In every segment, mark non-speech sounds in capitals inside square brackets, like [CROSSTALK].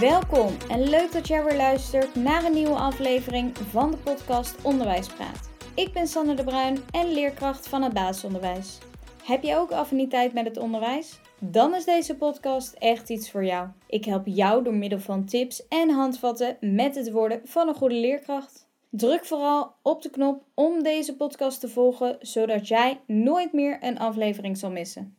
Welkom en leuk dat jij weer luistert naar een nieuwe aflevering van de podcast Onderwijspraat. Ik ben Sanne de Bruin en leerkracht van het basisonderwijs. Heb jij ook affiniteit met het onderwijs? Dan is deze podcast echt iets voor jou. Ik help jou door middel van tips en handvatten met het worden van een goede leerkracht. Druk vooral op de knop om deze podcast te volgen, zodat jij nooit meer een aflevering zal missen.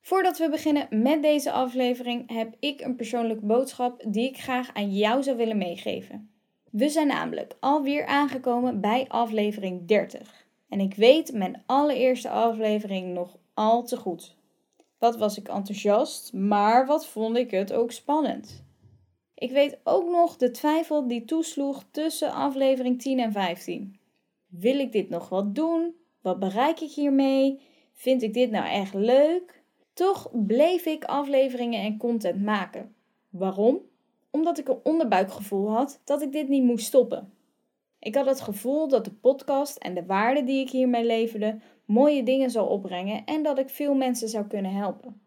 Voordat we beginnen met deze aflevering heb ik een persoonlijke boodschap die ik graag aan jou zou willen meegeven. We zijn namelijk alweer aangekomen bij aflevering 30. En ik weet mijn allereerste aflevering nog al te goed. Wat was ik enthousiast, maar wat vond ik het ook spannend. Ik weet ook nog de twijfel die toesloeg tussen aflevering 10 en 15. Wil ik dit nog wat doen? Wat bereik ik hiermee? Vind ik dit nou echt leuk? Toch bleef ik afleveringen en content maken. Waarom? Omdat ik een onderbuikgevoel had dat ik dit niet moest stoppen. Ik had het gevoel dat de podcast en de waarde die ik hiermee leverde mooie dingen zou opbrengen en dat ik veel mensen zou kunnen helpen.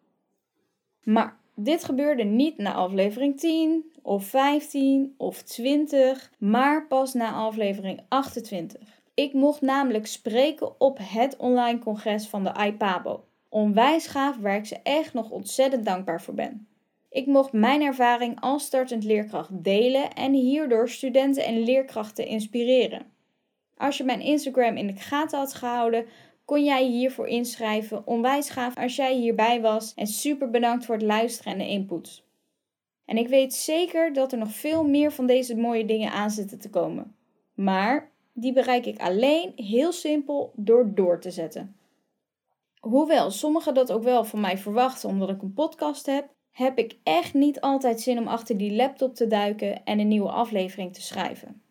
Maar dit gebeurde niet na aflevering 10 of 15 of 20, maar pas na aflevering 28. Ik mocht namelijk spreken op het online congres van de IPABO. Onwijs gaaf waar ik ze echt nog ontzettend dankbaar voor ben. Ik mocht mijn ervaring als startend leerkracht delen en hierdoor studenten en leerkrachten inspireren. Als je mijn Instagram in de gaten had gehouden, kon jij je hiervoor inschrijven. Onwijs gaaf als jij hierbij was en super bedankt voor het luisteren en de input. En ik weet zeker dat er nog veel meer van deze mooie dingen aan zitten te komen. Maar die bereik ik alleen heel simpel door door te zetten. Hoewel sommigen dat ook wel van mij verwachten omdat ik een podcast heb, heb ik echt niet altijd zin om achter die laptop te duiken en een nieuwe aflevering te schrijven.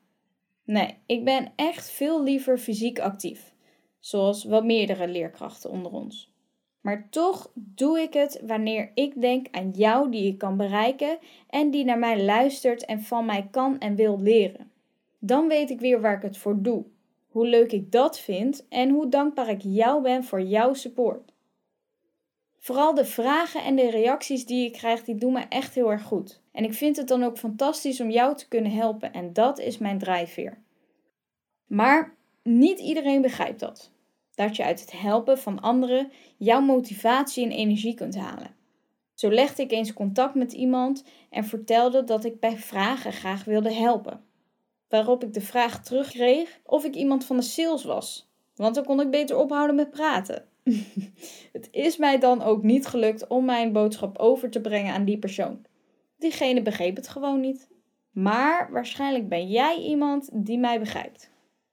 Nee, ik ben echt veel liever fysiek actief, zoals wel meerdere leerkrachten onder ons. Maar toch doe ik het wanneer ik denk aan jou die ik kan bereiken en die naar mij luistert en van mij kan en wil leren. Dan weet ik weer waar ik het voor doe hoe leuk ik dat vind en hoe dankbaar ik jou ben voor jouw support. Vooral de vragen en de reacties die ik krijg, die doen me echt heel erg goed. En ik vind het dan ook fantastisch om jou te kunnen helpen en dat is mijn drijfveer. Maar niet iedereen begrijpt dat. Dat je uit het helpen van anderen jouw motivatie en energie kunt halen. Zo legde ik eens contact met iemand en vertelde dat ik bij vragen graag wilde helpen waarop ik de vraag terugkreeg of ik iemand van de sales was. Want dan kon ik beter ophouden met praten. [LAUGHS] het is mij dan ook niet gelukt om mijn boodschap over te brengen aan die persoon. Diegene begreep het gewoon niet. Maar waarschijnlijk ben jij iemand die mij begrijpt.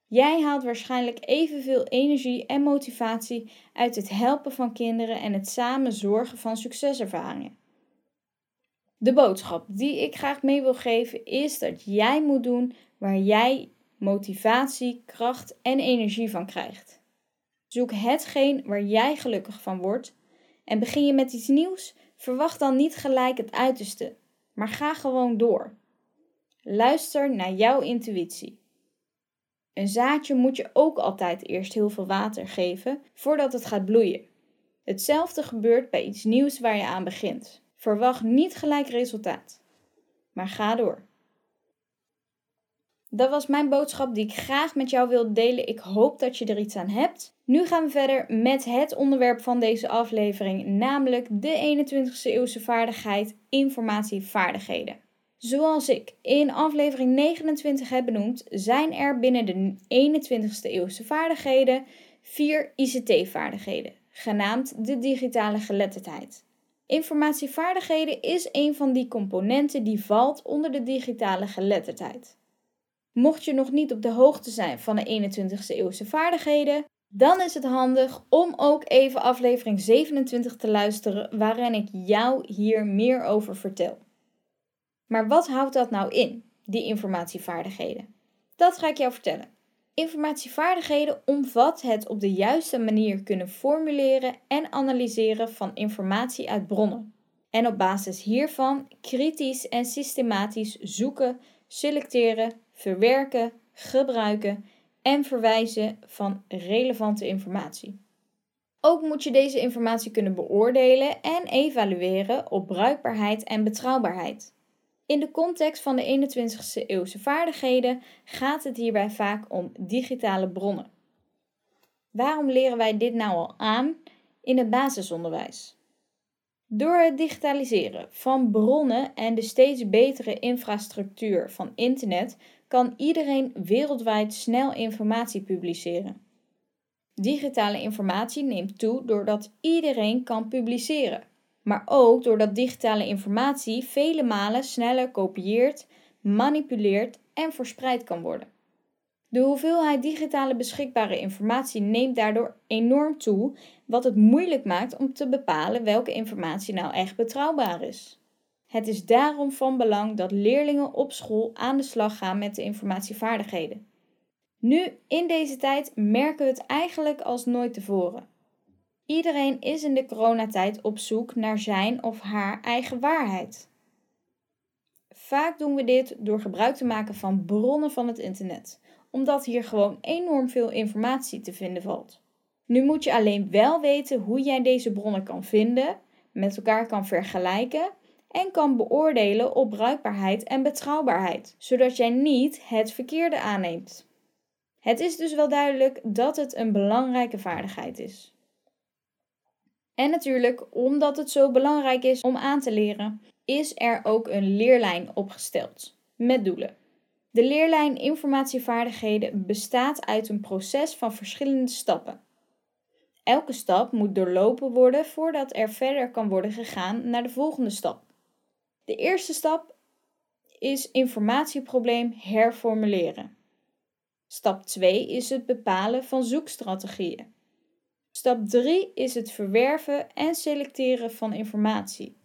Jij haalt waarschijnlijk evenveel energie en motivatie uit het helpen van kinderen en het samen zorgen van succeservaringen. De boodschap die ik graag mee wil geven is dat jij moet doen waar jij motivatie, kracht en energie van krijgt. Zoek hetgeen waar jij gelukkig van wordt en begin je met iets nieuws, verwacht dan niet gelijk het uiterste, maar ga gewoon door. Luister naar jouw intuïtie. Een zaadje moet je ook altijd eerst heel veel water geven voordat het gaat bloeien. Hetzelfde gebeurt bij iets nieuws waar je aan begint. Verwacht niet gelijk resultaat, maar ga door. Dat was mijn boodschap die ik graag met jou wil delen. Ik hoop dat je er iets aan hebt. Nu gaan we verder met het onderwerp van deze aflevering, namelijk de 21ste eeuwse vaardigheid informatievaardigheden. Zoals ik in aflevering 29 heb benoemd, zijn er binnen de 21ste eeuwse vaardigheden vier ICT-vaardigheden, genaamd de digitale geletterdheid. Informatievaardigheden is een van die componenten die valt onder de digitale geletterdheid. Mocht je nog niet op de hoogte zijn van de 21ste eeuwse vaardigheden, dan is het handig om ook even aflevering 27 te luisteren, waarin ik jou hier meer over vertel. Maar wat houdt dat nou in, die informatievaardigheden? Dat ga ik jou vertellen. Informatievaardigheden omvat het op de juiste manier kunnen formuleren en analyseren van informatie uit bronnen. En op basis hiervan kritisch en systematisch zoeken, selecteren, verwerken, gebruiken en verwijzen van relevante informatie. Ook moet je deze informatie kunnen beoordelen en evalueren op bruikbaarheid en betrouwbaarheid. In de context van de 21ste eeuwse vaardigheden gaat het hierbij vaak om digitale bronnen. Waarom leren wij dit nou al aan in het basisonderwijs? Door het digitaliseren van bronnen en de steeds betere infrastructuur van internet kan iedereen wereldwijd snel informatie publiceren. Digitale informatie neemt toe doordat iedereen kan publiceren, maar ook doordat digitale informatie vele malen sneller kopieert, manipuleert en verspreid kan worden. De hoeveelheid digitale beschikbare informatie neemt daardoor enorm toe, wat het moeilijk maakt om te bepalen welke informatie nou echt betrouwbaar is. Het is daarom van belang dat leerlingen op school aan de slag gaan met de informatievaardigheden. Nu, in deze tijd, merken we het eigenlijk als nooit tevoren. Iedereen is in de coronatijd op zoek naar zijn of haar eigen waarheid. Vaak doen we dit door gebruik te maken van bronnen van het internet, omdat hier gewoon enorm veel informatie te vinden valt. Nu moet je alleen wel weten hoe jij deze bronnen kan vinden, met elkaar kan vergelijken en kan beoordelen op bruikbaarheid en betrouwbaarheid, zodat jij niet het verkeerde aanneemt. Het is dus wel duidelijk dat het een belangrijke vaardigheid is. En natuurlijk, omdat het zo belangrijk is om aan te leren, is er ook een leerlijn opgesteld met doelen. De leerlijn informatievaardigheden bestaat uit een proces van verschillende stappen. Elke stap moet doorlopen worden voordat er verder kan worden gegaan naar de volgende stap. De eerste stap is informatieprobleem herformuleren. Stap 2 is het bepalen van zoekstrategieën. Stap 3 is het verwerven en selecteren van informatie.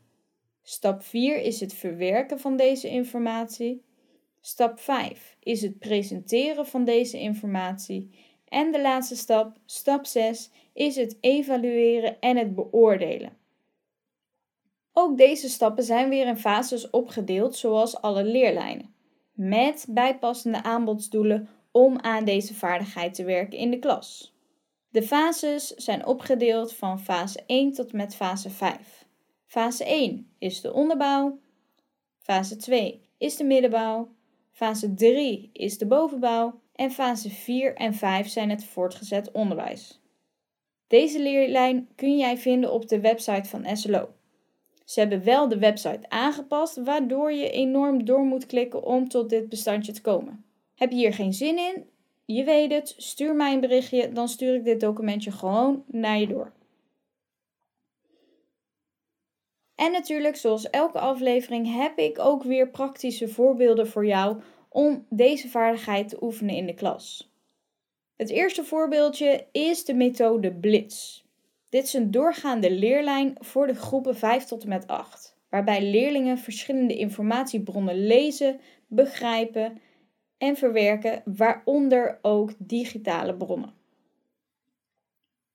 Stap 4 is het verwerken van deze informatie. Stap 5 is het presenteren van deze informatie. En de laatste stap, stap 6, is het evalueren en het beoordelen. Ook deze stappen zijn weer in fases opgedeeld, zoals alle leerlijnen, met bijpassende aanbodsdoelen om aan deze vaardigheid te werken in de klas. De fases zijn opgedeeld van fase 1 tot met fase 5. Fase 1 is de onderbouw, fase 2 is de middenbouw, fase 3 is de bovenbouw en fase 4 en 5 zijn het voortgezet onderwijs. Deze leerlijn kun jij vinden op de website van SLO. Ze hebben wel de website aangepast, waardoor je enorm door moet klikken om tot dit bestandje te komen. Heb je hier geen zin in? Je weet het, stuur mij een berichtje, dan stuur ik dit documentje gewoon naar je door. En natuurlijk, zoals elke aflevering, heb ik ook weer praktische voorbeelden voor jou om deze vaardigheid te oefenen in de klas. Het eerste voorbeeldje is de methode Blitz. Dit is een doorgaande leerlijn voor de groepen 5 tot en met 8, waarbij leerlingen verschillende informatiebronnen lezen, begrijpen en verwerken, waaronder ook digitale bronnen.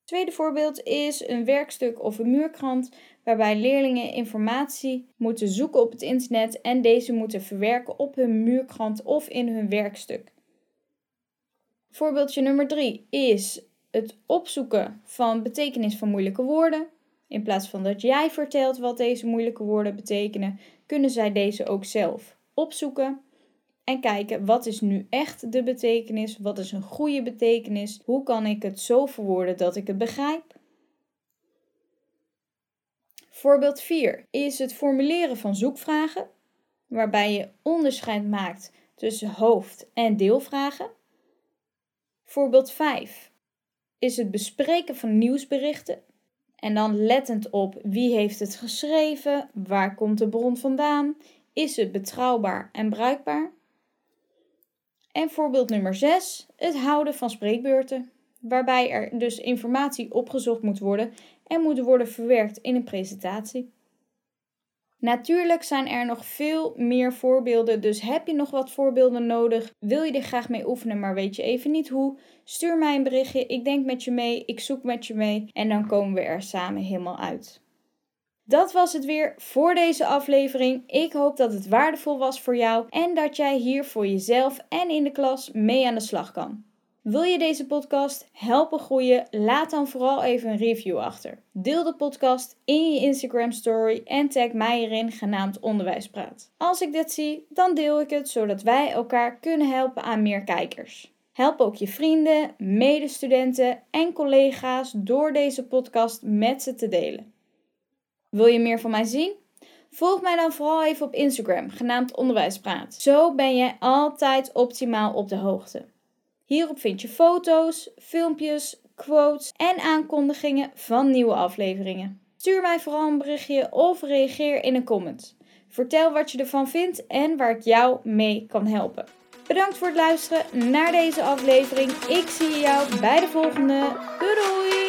Tweede voorbeeld is een werkstuk of een muurkrant waarbij leerlingen informatie moeten zoeken op het internet en deze moeten verwerken op hun muurkrant of in hun werkstuk. Voorbeeldje nummer 3 is het opzoeken van betekenis van moeilijke woorden. In plaats van dat jij vertelt wat deze moeilijke woorden betekenen, kunnen zij deze ook zelf opzoeken en kijken wat is nu echt de betekenis, wat is een goede betekenis, hoe kan ik het zo verwoorden dat ik het begrijp. Voorbeeld 4 is het formuleren van zoekvragen, waarbij je onderscheid maakt tussen hoofd- en deelvragen. Voorbeeld 5 is het bespreken van nieuwsberichten. En dan lettend op wie heeft het geschreven, waar komt de bron vandaan, is het betrouwbaar en bruikbaar. En voorbeeld nummer 6, het houden van spreekbeurten, waarbij er dus informatie opgezocht moet worden en moet worden verwerkt in een presentatie. Natuurlijk zijn er nog veel meer voorbeelden, dus heb je nog wat voorbeelden nodig? Wil je er graag mee oefenen, maar weet je even niet hoe? Stuur mij een berichtje, ik denk met je mee, ik zoek met je mee en dan komen we er samen helemaal uit. Dat was het weer voor deze aflevering. Ik hoop dat het waardevol was voor jou en dat jij hier voor jezelf en in de klas mee aan de slag kan. Wil je deze podcast helpen groeien? Laat dan vooral even een review achter. Deel de podcast in je Instagram story en tag mij erin genaamd Onderwijspraat. Als ik dit zie, dan deel ik het zodat wij elkaar kunnen helpen aan meer kijkers. Help ook je vrienden, medestudenten en collega's door deze podcast met ze te delen. Wil je meer van mij zien? Volg mij dan vooral even op Instagram, genaamd Onderwijspraat. Zo ben je altijd optimaal op de hoogte. Hierop vind je foto's, filmpjes, quotes en aankondigingen van nieuwe afleveringen. Stuur mij vooral een berichtje of reageer in een comment. Vertel wat je ervan vindt en waar ik jou mee kan helpen. Bedankt voor het luisteren naar deze aflevering. Ik zie jou bij de volgende. Doei doei!